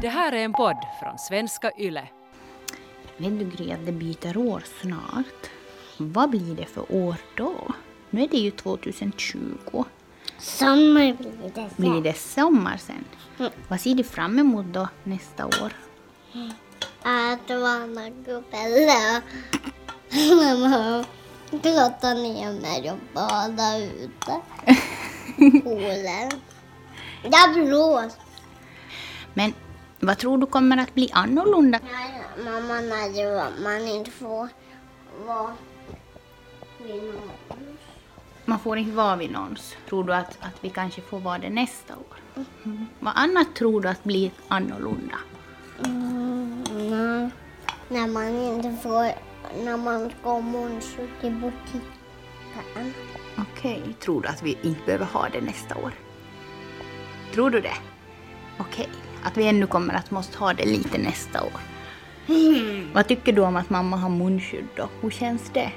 Det här är en podd från svenska YLE. Vet du Gry att det byter år snart? Vad blir det för år då? Nu är det ju 2020. Sommar blir det sen. Blir det sommar sen? Mm. Vad ser du fram emot då nästa år? Att och mamma grotta ner mig och bada ute. Poolen. Jag blåser. Men vad tror du kommer att bli annorlunda? Nej, mamma, när det man inte får vara vid någon. Man får inte vara vid någons. Tror du att, att vi kanske får vara det nästa år? Mm. Vad annat tror du att blir annorlunda? Mm, nej. När man inte får, när man ska munskjuta i butiken. Okej, tror du att vi inte behöver ha det nästa år? Tror du det? Okej, att vi ännu kommer att måste ha det lite nästa år. Vad tycker du om att mamma har munskydd då? Hur känns det?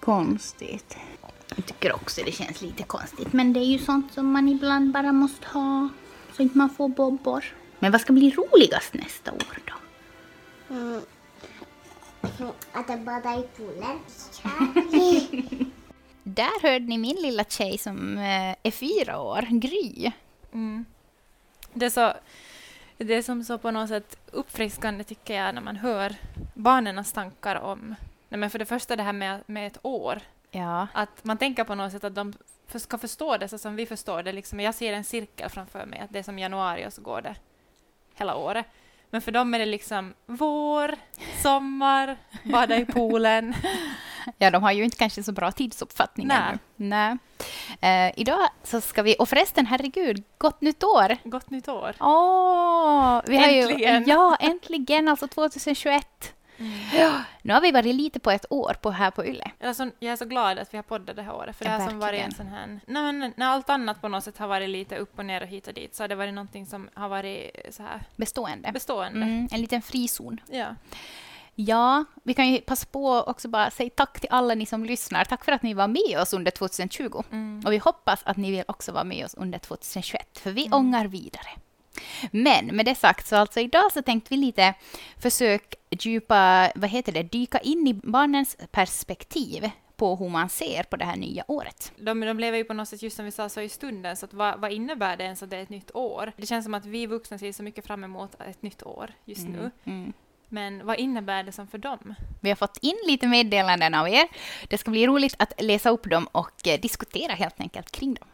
Konstigt. Jag tycker också det känns lite konstigt. Men det är ju sånt som man ibland bara måste ha. Så inte man får bobbor. Men vad ska bli roligast nästa år då? Mm. Att jag badar i poolen. Där hörde ni min lilla tjej som eh, är fyra år, Gry. Mm. Det, är så, det är som så på något sätt uppfriskande tycker jag när man hör barnens tankar om, nej men för det första det här med, med ett år, Ja. att man tänker på något sätt att de ska förstå det så som vi förstår det. Liksom, jag ser en cirkel framför mig, att det är som januari och så går det hela året. Men för dem är det liksom vår, sommar, bada i poolen. Ja, de har ju inte kanske så bra tidsuppfattning Nej. ännu. Nej. Eh, idag så ska vi, och förresten, herregud, gott nytt år! Gott nytt år. Åh, vi har Äntligen. Ju, ja, äntligen, alltså 2021. Ja, nu har vi varit lite på ett år på här på Yle. Jag är, så, jag är så glad att vi har poddat det här året, för det har som varit en sån här... Men, när allt annat på något sätt har varit lite upp och ner och hit och dit, så har det varit någonting som har varit så här Bestående. bestående. Mm, en liten frizon. Ja. Ja, vi kan ju passa på också bara säga tack till alla ni som lyssnar. Tack för att ni var med oss under 2020. Mm. Och vi hoppas att ni vill också vara med oss under 2021, för vi ångar vidare. Men med det sagt, så alltså idag så tänkte vi lite försöka djupa, vad heter det, dyka in i barnens perspektiv på hur man ser på det här nya året. De, de lever ju på något sätt, just som vi sa så i stunden, så att vad, vad innebär det ens att det är ett nytt år? Det känns som att vi vuxna ser så mycket fram emot ett nytt år just nu. Mm. Men vad innebär det som för dem? Vi har fått in lite meddelanden av er. Det ska bli roligt att läsa upp dem och eh, diskutera helt enkelt kring dem.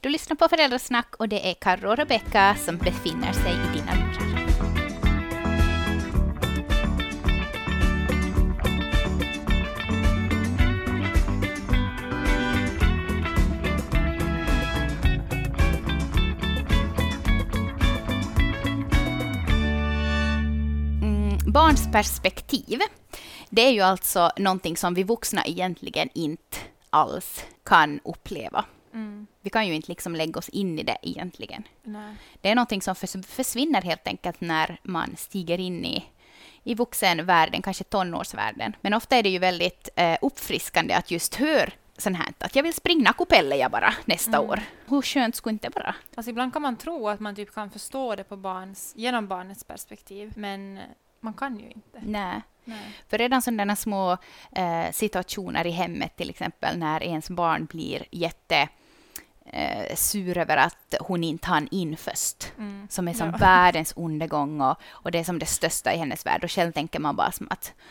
Du lyssnar på Föräldrasnack och det är Karro och Rebecka som befinner sig i dina barns perspektiv, det är ju alltså någonting som vi vuxna egentligen inte alls kan uppleva. Mm. Vi kan ju inte liksom lägga oss in i det egentligen. Nej. Det är någonting som förs- försvinner helt enkelt när man stiger in i, i vuxenvärlden, kanske tonårsvärlden. Men ofta är det ju väldigt eh, uppfriskande att just höra sånt här, att jag vill springa kupelle jag bara nästa år. Hur skönt skulle inte vara? Alltså ibland kan man tro att man typ kan förstå det på barns, genom barnets perspektiv, men man kan ju inte. Nej. Nej. För redan sådana små eh, situationer i hemmet, till exempel när ens barn blir jätte eh, sur över att hon inte hann in först, Mm. som är som Ja. världens undergång och, och det är som det största i hennes värld. Och själv tänker man bara som att "Ah,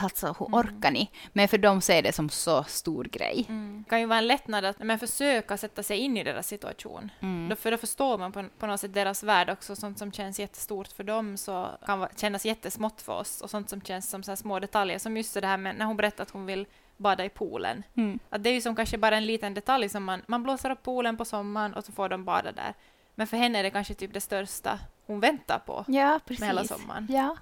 Alltså, hur Mm. orkar ni? Men för dem så är det som så stor grej. Mm. Det kan ju vara en lättnad att men försöka sätta sig in i deras situation. Mm. Då, för då förstår man på, på något sätt deras värld också. Sånt som känns jättestort för dem så kan va- kännas jättesmått för oss. Och sånt som känns som så små detaljer. Som just det här med när hon berättade att hon vill bada i poolen. Mm. Att det är ju som kanske bara en liten detalj som man, man blåser upp poolen på sommaren och så får de bada där. Men för henne är det kanske typ det största hon väntar på Ja, precis. med hela sommaren. Ja.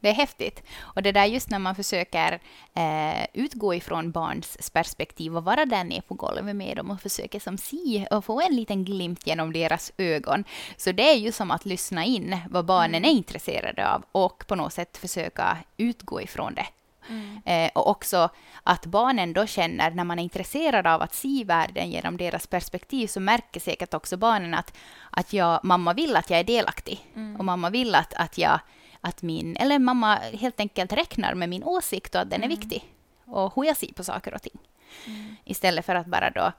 Det är häftigt. Och det där just när man försöker eh, utgå ifrån barns perspektiv och vara där nere på golvet med dem och försöker som se och få en liten glimt genom deras ögon. Så det är ju som att lyssna in vad barnen är intresserade av och på något sätt försöka utgå ifrån det. Eh, och också att barnen då känner, när man är intresserad av att se världen genom deras perspektiv, så märker säkert också barnen att, att jag, mamma vill att jag är delaktig. Och mamma vill att, att jag, att min, eller mamma helt enkelt räknar med min åsikt och att den är viktig. Och hur jag ser på saker och ting. Istället för att bara då,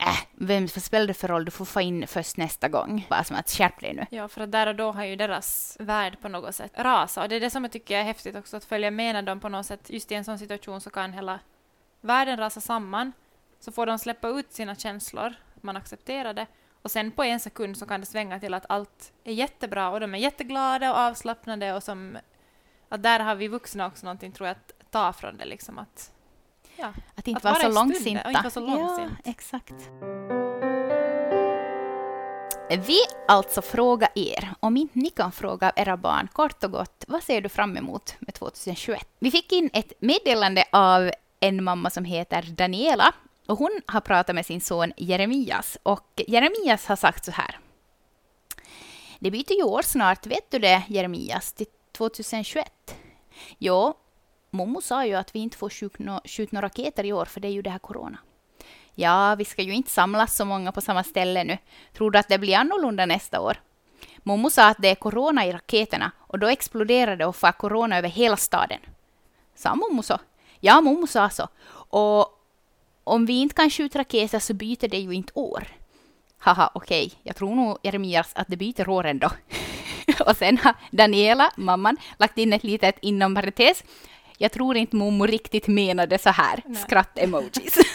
äh, vem spelar det för roll, du får få in först nästa gång. Bara som att skärp dig nu. Ja, för att där och då har ju deras värld på något sätt rasat. Och det är det som jag tycker är häftigt också, att följa med när de på något sätt, just i en sån situation så kan hela världen rasa samman. Så får de släppa ut sina känslor, man accepterar det. Och sen på en sekund så kan det svänga till att allt är jättebra och de är jätteglada och avslappnade och som... Att där har vi vuxna också någonting, tror jag, att ta från det liksom att... Ja. Att inte vara så långsinta. och inte vara så långsint. Ja, exakt. Vi alltså frågar er, om inte ni kan fråga era barn kort och gott, vad ser du fram emot med 2021? Vi fick in ett meddelande av en mamma som heter Daniela och hon har pratat med sin son Jeremias och Jeremias har sagt så här. Det byter ju år snart, vet du det Jeremias, till 2021? Jo, Momo sa ju att vi inte får skjuta några raketer i år för det är ju det här corona. Ja, vi ska ju inte samlas så många på samma ställe nu. Tror du att det blir annorlunda nästa år? Momo sa att det är corona i raketerna och då exploderar det och får corona över hela staden. Sa Momo så? Ja, Momo sa så. Och om vi inte kan skjuta raketer så byter det ju inte år. Haha, okej, jag tror nog Jeremias att det byter år ändå. och sen har Daniela, mamman, lagt in ett litet inom parentes. Jag tror inte Momo riktigt menade så här. Skratt-emojis.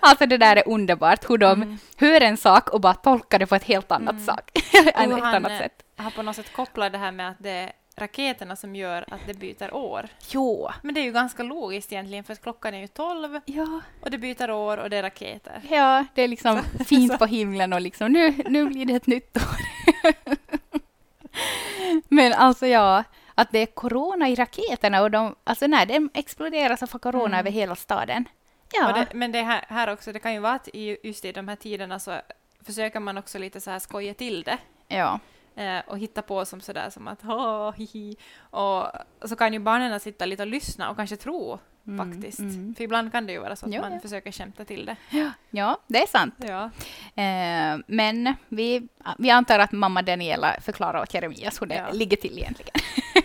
alltså det där är underbart, hur de hör en sak och bara tolkar det på ett helt annat sak. Än Och ett han, annat eh, sätt. har på något sätt kopplat det här med att det raketerna som gör att det byter år. Jo. Men det är ju ganska logiskt egentligen, för att klockan är ju 12 Ja, och det byter år och det är raketer. ja, det är liksom fint på himlen och liksom nu, nu blir det ett nytt år. Men alltså ja, att det är corona i raketerna och de, alltså när de exploderar så får corona Mm. över hela staden. Ja, det, men det här, här också, det kan ju vara att i, just i de här tiderna så försöker man också lite så här skoja till det. ja. Eh, och hitta på som sådär som att ha hihi. Och så kan ju barnen sitta lite och lyssna och kanske tro Mm, faktiskt. mm. För ibland kan det ju vara så att Jo, man ja. försöker skämta till det. ja, det är sant. Ja. Eh, men vi, vi antar att mamma Daniela förklarar åt Jeremias hur det Ja. ligger till egentligen.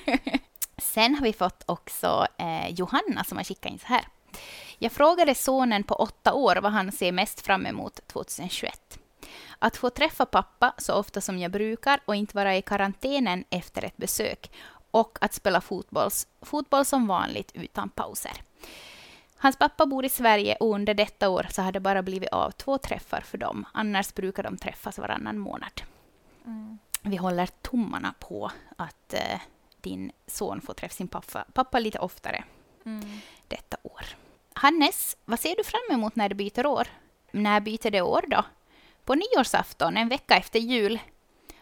Sen har vi fått också eh, Johanna som har skickat in så här. Jag frågade sonen på åtta år vad han ser mest fram emot 2021. Att få träffa pappa så ofta som jag brukar och inte vara i karantänen efter ett besök. Och att spela fotbolls, fotboll som vanligt utan pauser. Hans pappa bor i Sverige och under detta år så har det bara blivit av två träffar för dem. Annars brukar de träffas varannan månad. Mm. Vi håller tummarna på att eh, din son får träffa sin pappa, pappa lite oftare Mm. detta år. Hannes, vad ser du fram emot när det byter år? När byter det år då? På nyårsafton, en vecka efter jul?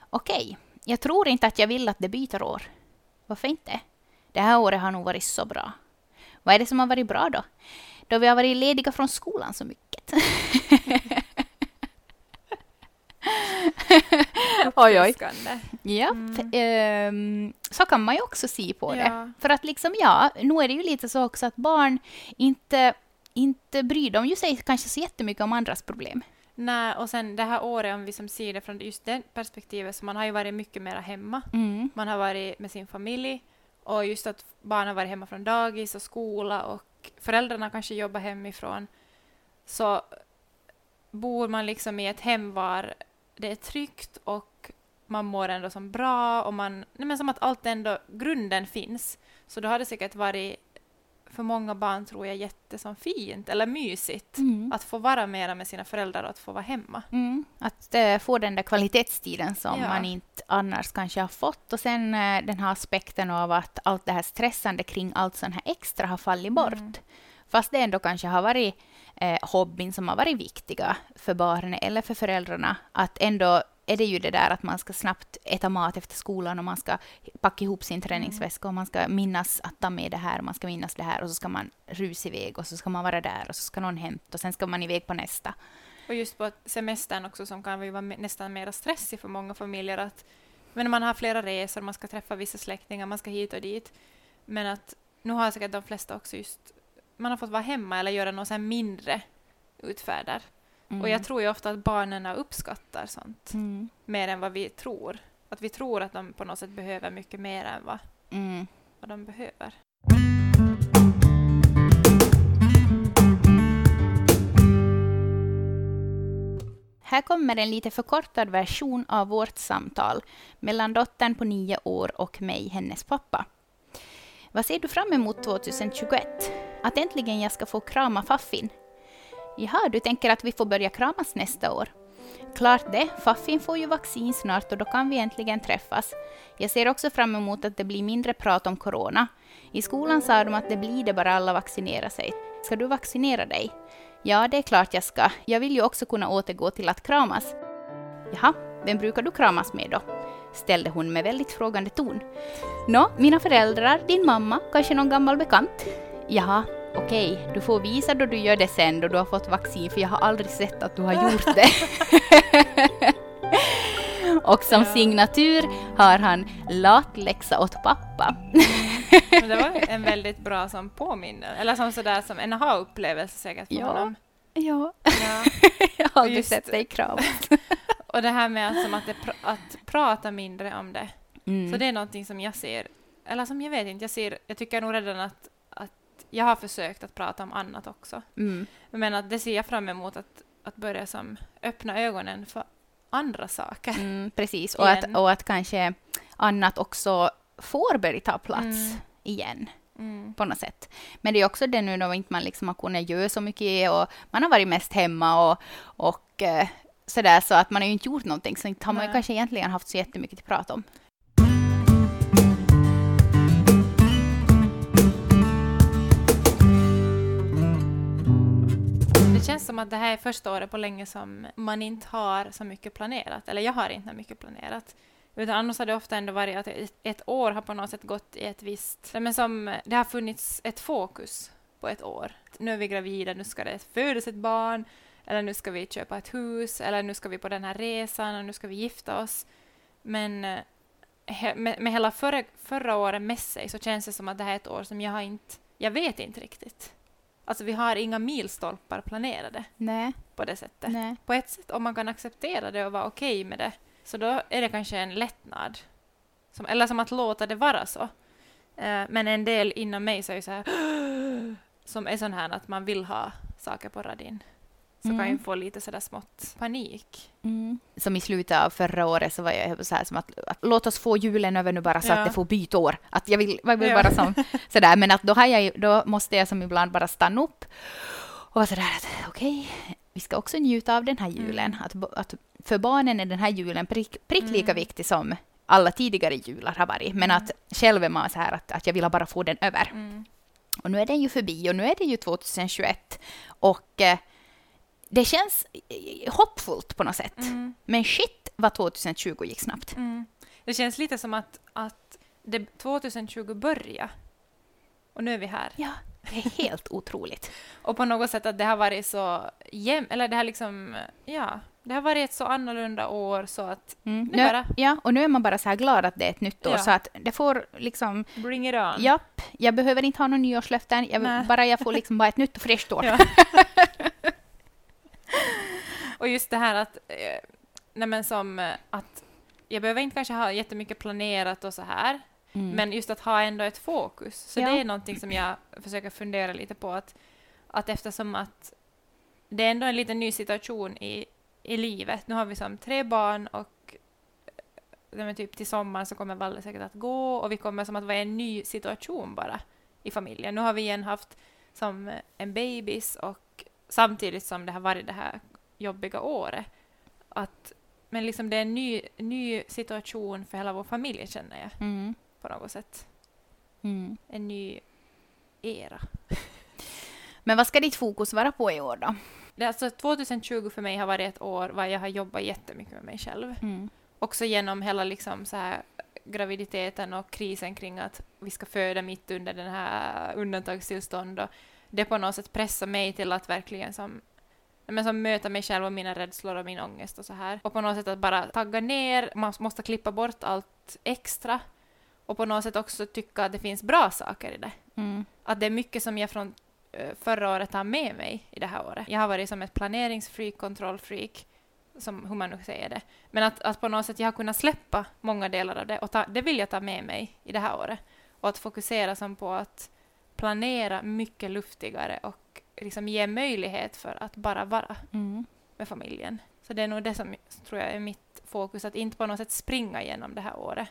Okej, jag tror inte att jag vill att det byter år. Varför inte? Det här året har nog varit så bra. Vad är det som har varit bra då? Då vi har varit lediga från skolan så mycket. oj, oj. Ja, Mm. ehm, så kan man ju också se på det. Ja. För att liksom, ja, nu är det ju lite så också att barn inte, inte bryr de ju sig kanske så jättemycket om andras problem. Nej, och sen det här året, om vi som ser det från just det perspektivet, så man har ju varit mycket mera hemma. Mm. Man har varit med sin familj och just att barnen har varit hemma från dagis och skola och föräldrarna kanske jobbar hemifrån. Så bor man liksom i ett hem var det är tryggt och man mår ändå som bra och man, nej men som att allt ändå, grunden finns. Så då har det säkert varit för många barn tror jag jätte som fint eller mysigt Mm. att få vara mera med sina föräldrar och att få vara hemma. Mm. Att eh, få den där kvalitetstiden som Ja. man inte annars kanske har fått. Och sen eh, den här aspekten av att allt det här stressande kring allt sånt här extra har fallit bort. Mm. Fast det ändå kanske har varit eh, hobbyn som har varit viktiga för barnen eller för föräldrarna. Att ändå är det ju det där att man ska snabbt äta mat efter skolan och man ska packa ihop sin träningsväska och man ska minnas att ta med det här och man ska minnas det här och så ska man rusa iväg och så ska man vara där och så ska någon hämta och sen ska man iväg på nästa. Och just på semestern också som kan vara nästan mer stressig för många familjer att men man har flera resor, man ska träffa vissa släktingar, man ska hit och dit. Men att nu har säkert de flesta också just, man har fått vara hemma eller göra något så mindre utfärder. Mm. Och jag tror ju ofta att barnen uppskattar sånt Mm. mer än vad vi tror. Att vi tror att de på något sätt behöver mycket mer än vad, Mm. vad de behöver. Här kommer en lite förkortad version av vårt samtal mellan dottern på nio år och mig, hennes pappa. Vad ser du fram emot 2021? Att äntligen jag ska få krama Faffin? Jaha, du tänker att vi får börja kramas nästa år? Klart det, Faffin får ju vaccin snart och då kan vi äntligen träffas. Jag ser också fram emot att det blir mindre prat om corona. I skolan sa de att det blir det bara alla vaccinerar sig. Ska du vaccinera dig? Ja, det är klart jag ska. Jag vill ju också kunna återgå till att kramas. Jaha, vem brukar du kramas med då? ställde hon med väldigt frågande ton. Nå, mina föräldrar, din mamma, kanske någon gammal bekant? Jaha, okej, du får visa då du gör det sen då du har fått vaccin, för jag har aldrig sett att du har gjort det. Och som signatur har han latläxa åt pappa. Men det var en väldigt bra som påminner, eller som sådär som en aha-upplevelse säkert för Ja. honom. Ja, Ja. jag har aldrig sett dig kramas. Och det här med att, som att, det, att prata mindre om det. Mm. Så det är någonting som jag ser, eller som jag vet inte, jag ser, jag tycker nog redan att jag har försökt att prata om annat också. Mm. Men att det ser jag fram emot att, att börja som öppna ögonen för andra saker. Mm, precis, och att, och att kanske annat också får börja ta plats Mm. igen Mm. på något sätt. Men det är också det nu då inte man liksom har kunnat göra så mycket och man har varit mest hemma och, och eh, sådär så att man har ju inte gjort någonting så inte har man ju kanske egentligen haft så jättemycket att prata om. Känns som att det här är första året på länge som man inte har så mycket planerat. Eller jag har inte mycket planerat. Utan annars har det ofta ändå varit att ett, år har på något sätt gått i ett visst... Men som, det har funnits ett fokus på ett år. Nu är vi gravida, nu ska det födas ett barn. Eller nu ska vi köpa ett hus. Eller nu ska vi på den här resan och nu ska vi gifta oss. Men eh, he, med, med hela förra, förra året med sig så känns det som att det här är ett år som jag har inte... Jag vet inte riktigt. Alltså vi har inga milstolpar planerade Nej, på det sättet. nej. På ett sätt, om man kan acceptera det och vara okej med det, så då är det kanske en lättnad. Som, eller som att låta det vara så. Eh, men en del inom mig så är ju så här som är sån här att man vill ha saker på radin. Så kan Mm. ju få lite sådär smått panik. Mm. Som i slutet av förra året så var jag så här som att, att låt oss få julen över nu bara så Ja. att det får byta år. Att jag vill, jag vill Ja. bara som sådär, men att då, har jag, då måste jag som ibland bara stanna upp och vara sådär att okej, vi ska också njuta av den här julen. Mm. Att, att för barnen är den här julen prick, prick lika Mm. viktig som alla tidigare jular har varit. Men Mm. att själv är man så här att, att jag vill bara få den över. Mm. Och nu är den ju förbi och nu är det ju 2021. Och eh, det känns eh, hoppfullt på något sätt. Mm. Men shit vad 2020 gick snabbt. Mm. Det känns lite som att, att det 2020 började. Och nu är vi här. Ja, det är helt otroligt. Och på något sätt att det har varit så jäm, eller det har liksom, ja, det har varit ett så annorlunda år så att Mm. Är bara- Nu, ja, och nu är man bara så här glad att det är ett nytt år Ja. så att det får liksom, bring it on. japp, jag behöver inte ha några nyårslöften, jag, bara jag får liksom bara ett nytt och fräscht år. Ja. Och just det här att, eh, nej som eh, att jag behöver inte kanske ha jättemycket planerat och så här, Mm. men just att ha ändå ett fokus. Så Ja. det är någonting som jag försöker fundera lite på att, att eftersom att det är ändå en liten ny situation i, i livet. Nu har vi som tre barn och eh, men typ till sommaren så kommer Valle säkert att gå och vi kommer som att vara i en ny situation bara i familjen. Nu har vi igen haft som eh, en bebis och samtidigt som det har varit det här jobbiga året. Att, men liksom det är en ny, ny situation för hela vår familj känner jag Mm. på något sätt. Mm. En ny era. Men vad ska ditt fokus vara på i år då? Det, är alltså 2020 för mig har varit ett år där jag har jobbat jättemycket med mig själv. Mm. Också genom hela liksom så här graviditeten och krisen kring att vi ska föda mitt under den här undantagstillstånd. Och det på något sätt pressar mig till att verkligen som, men som möta mig själv och mina rädslor och min ångest och så här. Och på något sätt att bara tagga ner, man måste klippa bort allt extra och på något sätt också tycka att det finns bra saker i det. Mm. Att det är mycket som jag från eh, förra året har med mig i det här året. Jag har varit som ett planeringsfreak, kontrollfreak, som hur man nu säger det. Men att, att på något sätt jag har kunnat släppa många delar av det och ta, det vill jag ta med mig i det här året. Och att fokusera som på att planera mycket luftigare och liksom ge möjlighet för att bara vara Mm. med familjen. Så det är nog det som tror jag är mitt fokus, att inte på något sätt springa igenom det här året,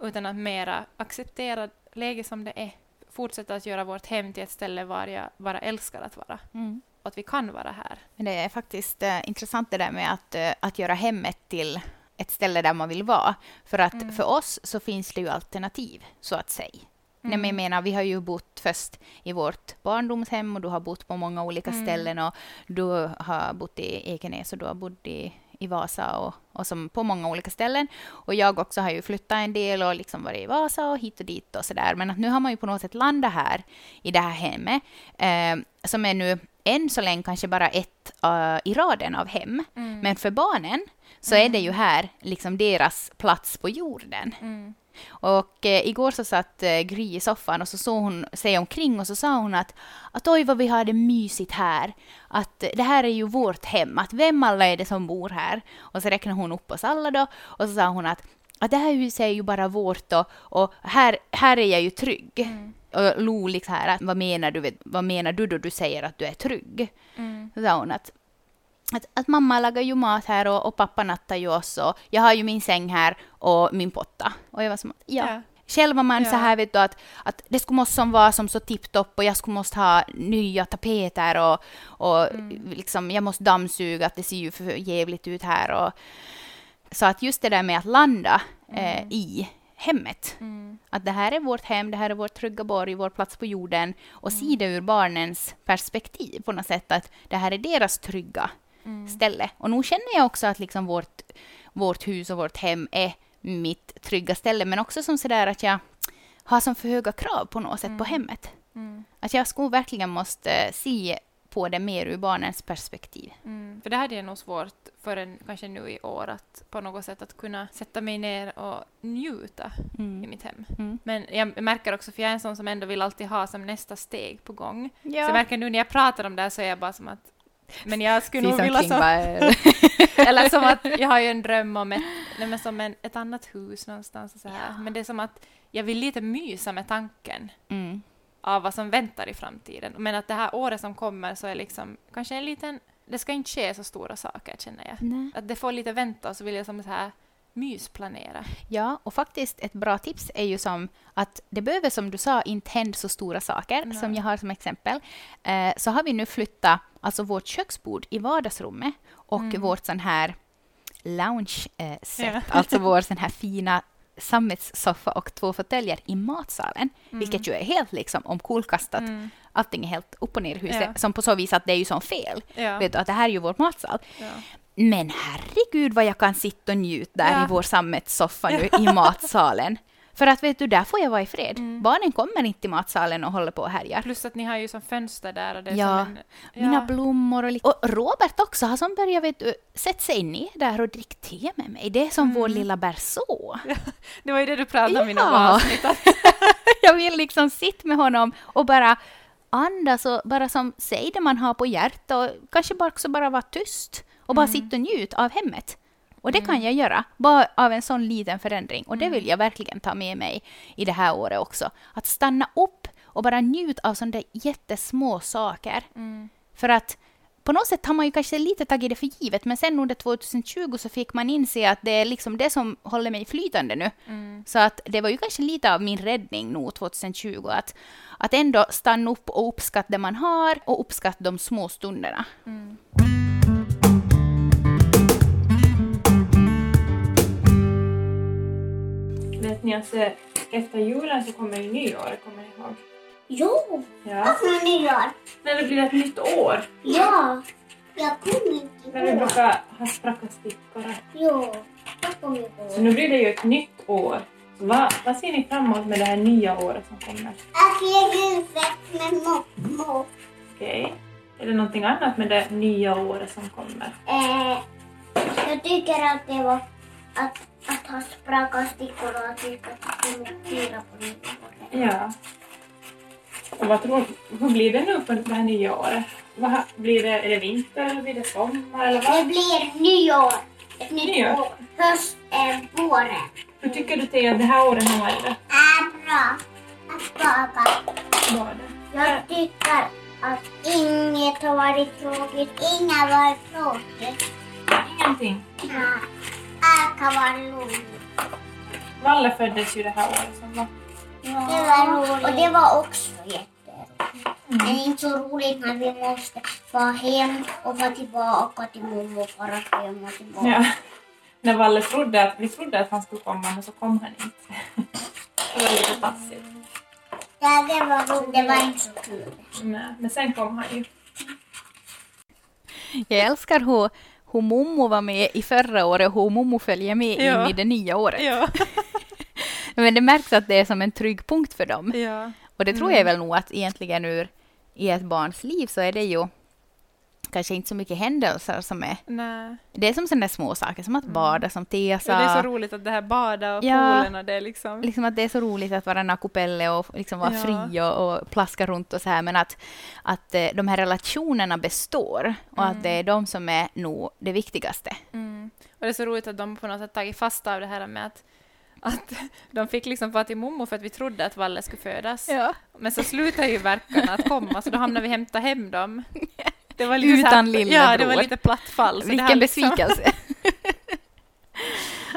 utan att mera acceptera läget som det är. Fortsätta att göra vårt hem till ett ställe var jag bara älskar att vara, Mm. och att vi kan vara här. Men det är faktiskt eh, intressant det där med att, eh, att göra hemmet till ett ställe där man vill vara. För att Mm. för oss så finns det ju alternativ, så att säga. Nej, men jag Mm. menar, vi har ju bott först i vårt barndomshem och du har bott på många olika Mm. ställen och du har bott i Ekenäs och du har bott i, i Vasa och, och som på många olika ställen. Och jag också har ju flyttat en del och liksom varit i Vasa och hit och dit och sådär. Men att nu har man ju på något sätt landat här i det här hemmet eh, som är nu än så länge kanske bara ett eh, i raden av hem. Mm. Men för barnen så är det ju här liksom deras plats på jorden. Mm. Och eh, igår så satt eh, Gry i soffan och så såg hon sig omkring och så sa hon att, att oj vad vi har det mysigt här. Att eh, det här är ju vårt hem, att vem alla är det som bor här? Och så räknade hon upp oss alla då och så sa hon att, att det här huset är ju bara vårt och, och här, här är jag ju trygg. Mm. Och Lo liksom här, att, vad, menar du, vad menar du då du säger att du är trygg? Mm. Så sa hon att, att, att mamma lagar ju mat här och, och pappa nattar ju oss och jag har ju min säng här och min potta. Och jag var som att, ja. Ja. Själv var man Ja. så här vet du att, att det skulle måste som vara som så tipptopp och jag skulle måste ha nya tapeter och, och Mm. liksom jag måste dammsuga att det ser ju för jävligt ut här och så att just det där med att landa eh, i hemmet Mm. att det här är vårt hem, det här är vår trygga borg, vår plats på jorden och se det ur barnens perspektiv på något sätt att det här är deras trygga Mm. ställe. Och nu känner jag också att liksom vårt, vårt hus och vårt hem är mitt trygga ställe men också som sådär att jag har som för höga krav på något sätt på hemmet. Mm. Att jag skulle verkligen måste se på det mer ur barnens perspektiv. Mm. För det hade jag nog svårt förrän kanske nu i år att på något sätt att kunna sätta mig ner och njuta i Mm. mitt hem. Mm. Men jag märker också, för jag är en sån som ändå vill alltid ha som nästa steg på gång. Så jag Ja. märker nu när jag pratar om det här så är jag bara som att men jag skulle nog vilja så, eller som att jag har ju en dröm om ett, nej men som en, ett annat hus någonstans och så här. Men det är som att jag vill lite mysa med tanken mm. av vad som väntar i framtiden. Men att det här året som kommer så är liksom kanske en liten, det ska inte ske så stora saker känner jag. Nej. Att det får lite vänta och så vill jag som så här mysplanera. Ja, och faktiskt ett bra tips är ju som att det behöver som du sa inte hända så stora saker Nej. som jag har som exempel. Eh, så har vi nu flyttat alltså vårt köksbord i vardagsrummet och Mm. vårt sån här lounge eh, set, Ja. alltså vår sån här fina sammetssoffa och två fåtöljer i matsalen, vilket ju är helt liksom omkullkastat. Mm. Allting är helt upp och ner i huset, Ja. som på så vis att det är ju som fel. Ja. Vet du, att det här är ju vår matsal. Ja. Men herregud vad jag kan sitta och njuta där i vår sammetssoffa nu i matsalen. För att vet du, där får jag vara i fred. Mm. Barnen kommer inte till matsalen och håller på och härjar. Plus att ni har ju som fönster där och det är Ja. som en... Mina blommor och, li- och Robert också har som börjat vet du, sätta sig ner där och dricka te med mig. Det är som vår lilla berså. Det var ju det du pratade om i något Ja. avsnitt. jag vill liksom sitta med honom och bara andas och bara som säga det man har på hjärtat och kanske bara också bara vara tyst och bara sitta och njuta av hemmet. Och det kan jag göra, bara av en sån liten förändring. Och det vill jag verkligen ta med mig i det här året också. Att stanna upp och bara njuta av sådana där jättesmå saker. Mm. För att på något sätt har man ju kanske lite tagit det för givet, men sen under 2020 så fick man inse att det är liksom det som håller mig flytande nu. Mm. Så att det var ju kanske lite av min räddning nog 2020, att, att ändå stanna upp och uppskatta det man har och uppskatta de små stunderna. Mm. Vet ni att eh, efter julen så kommer ju nyåret, kommer ni ihåg? Jo, Ja. nyår. När det blir ett nytt år. Ja, jag kommer inte När vi ihåg. brukar ha sprackat stickor. Jo, jag kommer Så ihåg. nu blir det ju ett nytt år. Så vad, ser ni fram emot med det här nya året som kommer? Att lägga huset med mormor. Okej. Är det någonting annat med det nya året som kommer? Eh, jag tycker att det var att, att ha spraka stickor och att vi ska fira på nyåret. Ja. Och vad tror, hur blir det nu på det här nya året? Vad, blir det, är det vinter eller blir det sommar eller Det vad? blir nyår. Ett nytt Nyår? år. Höst, eh, våren. Hur tycker du att det här året har varit? Är bra att baka. Var det? Jag tycker att inget har varit tråkigt. Inget har varit tråkigt. Ingenting. Ja. Roligt. Valle föddes ju det här året som var. Det var roligt. Och det var också jätteroligt. Men inte så roligt när vi måste vara hem och vara tillbaka till mormor och fara hem och tillbaka. Ja. När Valle trodde att, vi trodde att han skulle komma men så kom han inte. Det var lite taskigt. Ja, det var roligt. Det var inte så kul. Nej, Men sen kom han ju. Jag älskar hur, hur Momo var med i förra året och hur Momo följer med Ja. in i det nya året. Ja. Men det märks att det är som en trygg punkt för dem. ja. Och det tror jag väl nog att egentligen ur i ett barns liv så är det ju kanske inte så mycket händelser som är... Nej. Det är som sådana små saker som att bada, som Tia Och det är så sa. roligt att det här bada och Ja. poolen och det liksom... Liksom att det är så roligt att vara nakupelle och liksom vara Ja. fri och, och plaska runt och så här. Men att, att eh, de här relationerna består och att det är de som är nog det viktigaste. Mm. Och det är så roligt att de på något sätt tagit fasta av det här med att, att de fick liksom vara till mommo för att vi trodde att Valle skulle födas. Ja. Men så slutade ju verkarna att komma så då hamnade vi hämta hem dem. Det var Utan så här, lillebror. Ja, det var lite platt fall. Vilken liksom- besvikelse.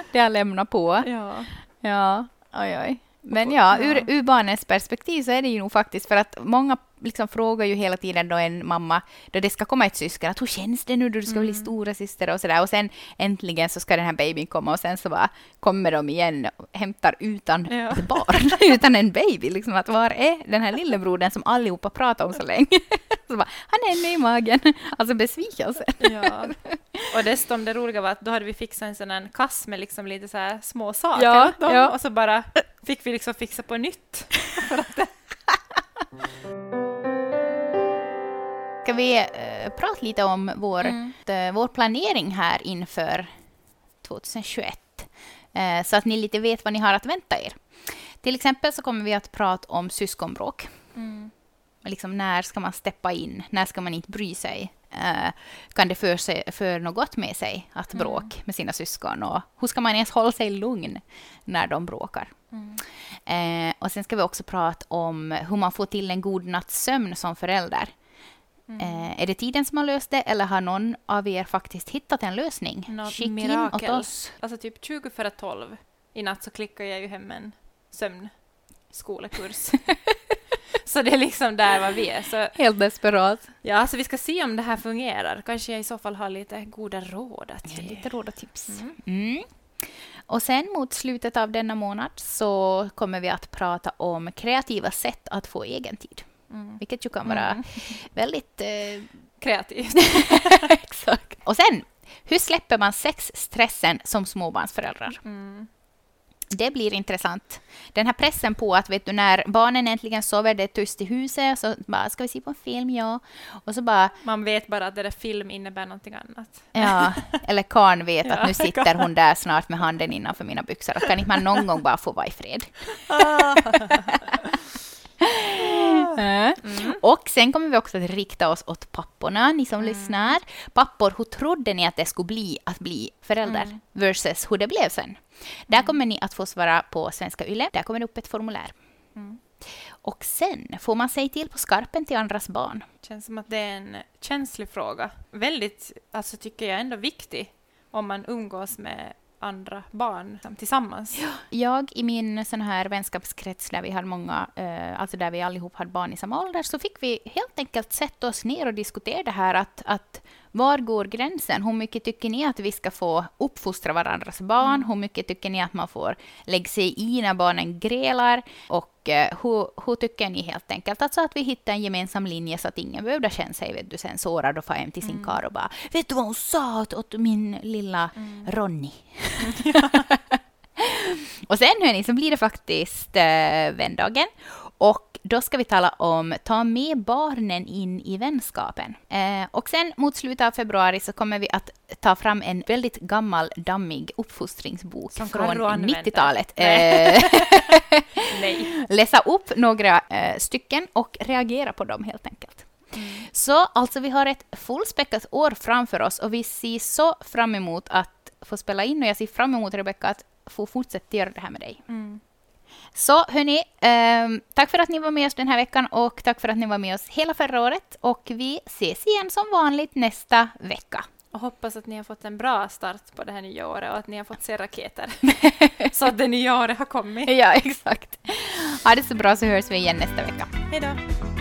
det har lämnat på. Ja. Ja, oj oj. Men ja, ur, ur barnens perspektiv så är det ju nog faktiskt för att många liksom frågar ju hela tiden då en mamma, då det ska komma ett syskon, att hur känns det nu då du ska bli stora syster och sådär. Och sen äntligen så ska den här babyn komma och sen så bara kommer de igen och hämtar utan Ja. ett barn, utan en baby. Liksom att var är den här lillebrodern som allihopa pratar om så länge? så bara, han är ännu i magen. Alltså besvikelsen. ja. Och dessutom det roliga var att då hade vi fixat en sån här kass med liksom lite så här små saker Ja, åt dem ja. och så bara fick vi liksom fixa på nytt. Ska vi eh, prata lite om vår, Mm. eh, vår planering här inför 2021? Eh, så att ni lite vet vad ni har att vänta er. Till exempel så kommer vi att prata om syskonbråk. Mm. Liksom när ska man steppa in? När ska man inte bry sig? Eh, kan det för, sig, för något med sig att bråk med sina syskon? Och hur ska man ens hålla sig lugn när de bråkar? Eh, och sen ska vi också prata om hur man får till en god natts sömn som förälder. Eh, är det tiden som har löst det eller har någon av er faktiskt hittat en lösning? Något Skicka in åt oss. Alltså typ 20 före 12 i natt så klickar jag ju hem en sömnskolekurs. så det är liksom där vad vi är. Så, Helt desperat. ja, så vi ska se om det här fungerar. Kanske jag i så fall har lite goda råd att ge. lite råd och tips. Mm. Mm. Och sen mot slutet av denna månad så kommer vi att prata om kreativa sätt att få egen tid. Mm. Vilket ju kan vara Mm. väldigt... Eh, Kreativt. exakt. Och sen, hur släpper man sexstressen som småbarnsföräldrar? Mm. Det blir intressant. Den här pressen på att vet du, när barnen äntligen sover, det är tyst i huset, så bara, ska vi se på en film? Ja. Och så bara, Man vet bara att det där film innebär någonting annat. ja, eller karn vet Ja, att nu sitter hon där snart med handen innanför mina byxor. Kan inte man någon gång bara få vara i fred? Mm. Och sen kommer vi också att rikta oss åt papporna, ni som lyssnar. Pappor, hur trodde ni att det skulle bli att bli förälder versus hur det blev sen? Där kommer ni att få svara på Svenska Yle. Där kommer det upp ett formulär. Mm. Och sen får man säga till på skarpen till andras barn. Känns som att det är en känslig fråga. Väldigt, alltså tycker jag ändå viktig om man umgås med andra barn tillsammans. Jag i min sån här vänskapskrets där vi hade många, eh, alltså där vi allihop hade barn i samma ålder, så fick vi helt enkelt sätta oss ner och diskutera det här att, att var går gränsen? Hur mycket tycker ni att vi ska få uppfostra varandras barn? Hur mycket tycker ni att man får lägga sig i när barnen grälar? Och eh, hur, hur tycker ni helt enkelt? Alltså att vi hittar en gemensam linje så att ingen behövde känna sig vet du, sen sårad och få hem till sin karl och bara ”Vet du vad hon sa åt- åt min lilla Ronny?” Och sen hörni, så blir det faktiskt eh, vändagen. Och då ska vi tala om ta med barnen in i vänskapen. Eh, och sen mot slutet av februari så kommer vi att ta fram en väldigt gammal dammig uppfostringsbok Som från Carro använder. 90-talet. Nej. Eh, läsa upp några eh, stycken och reagera på dem helt enkelt. Så alltså vi har ett fullspäckat år framför oss och vi ser så fram emot att få spela in och jag ser fram emot Rebecka att få fortsätta göra det här med dig. Mm. Så hörni, ehm, tack för att ni var med oss den här veckan och tack för att ni var med oss hela förra året och vi ses igen som vanligt nästa vecka. Och hoppas att ni har fått en bra start på det här nya året och att ni har fått se raketer. så att det nya året har kommit. Ja, exakt. Ha det så bra så hörs vi igen nästa vecka. Hej då!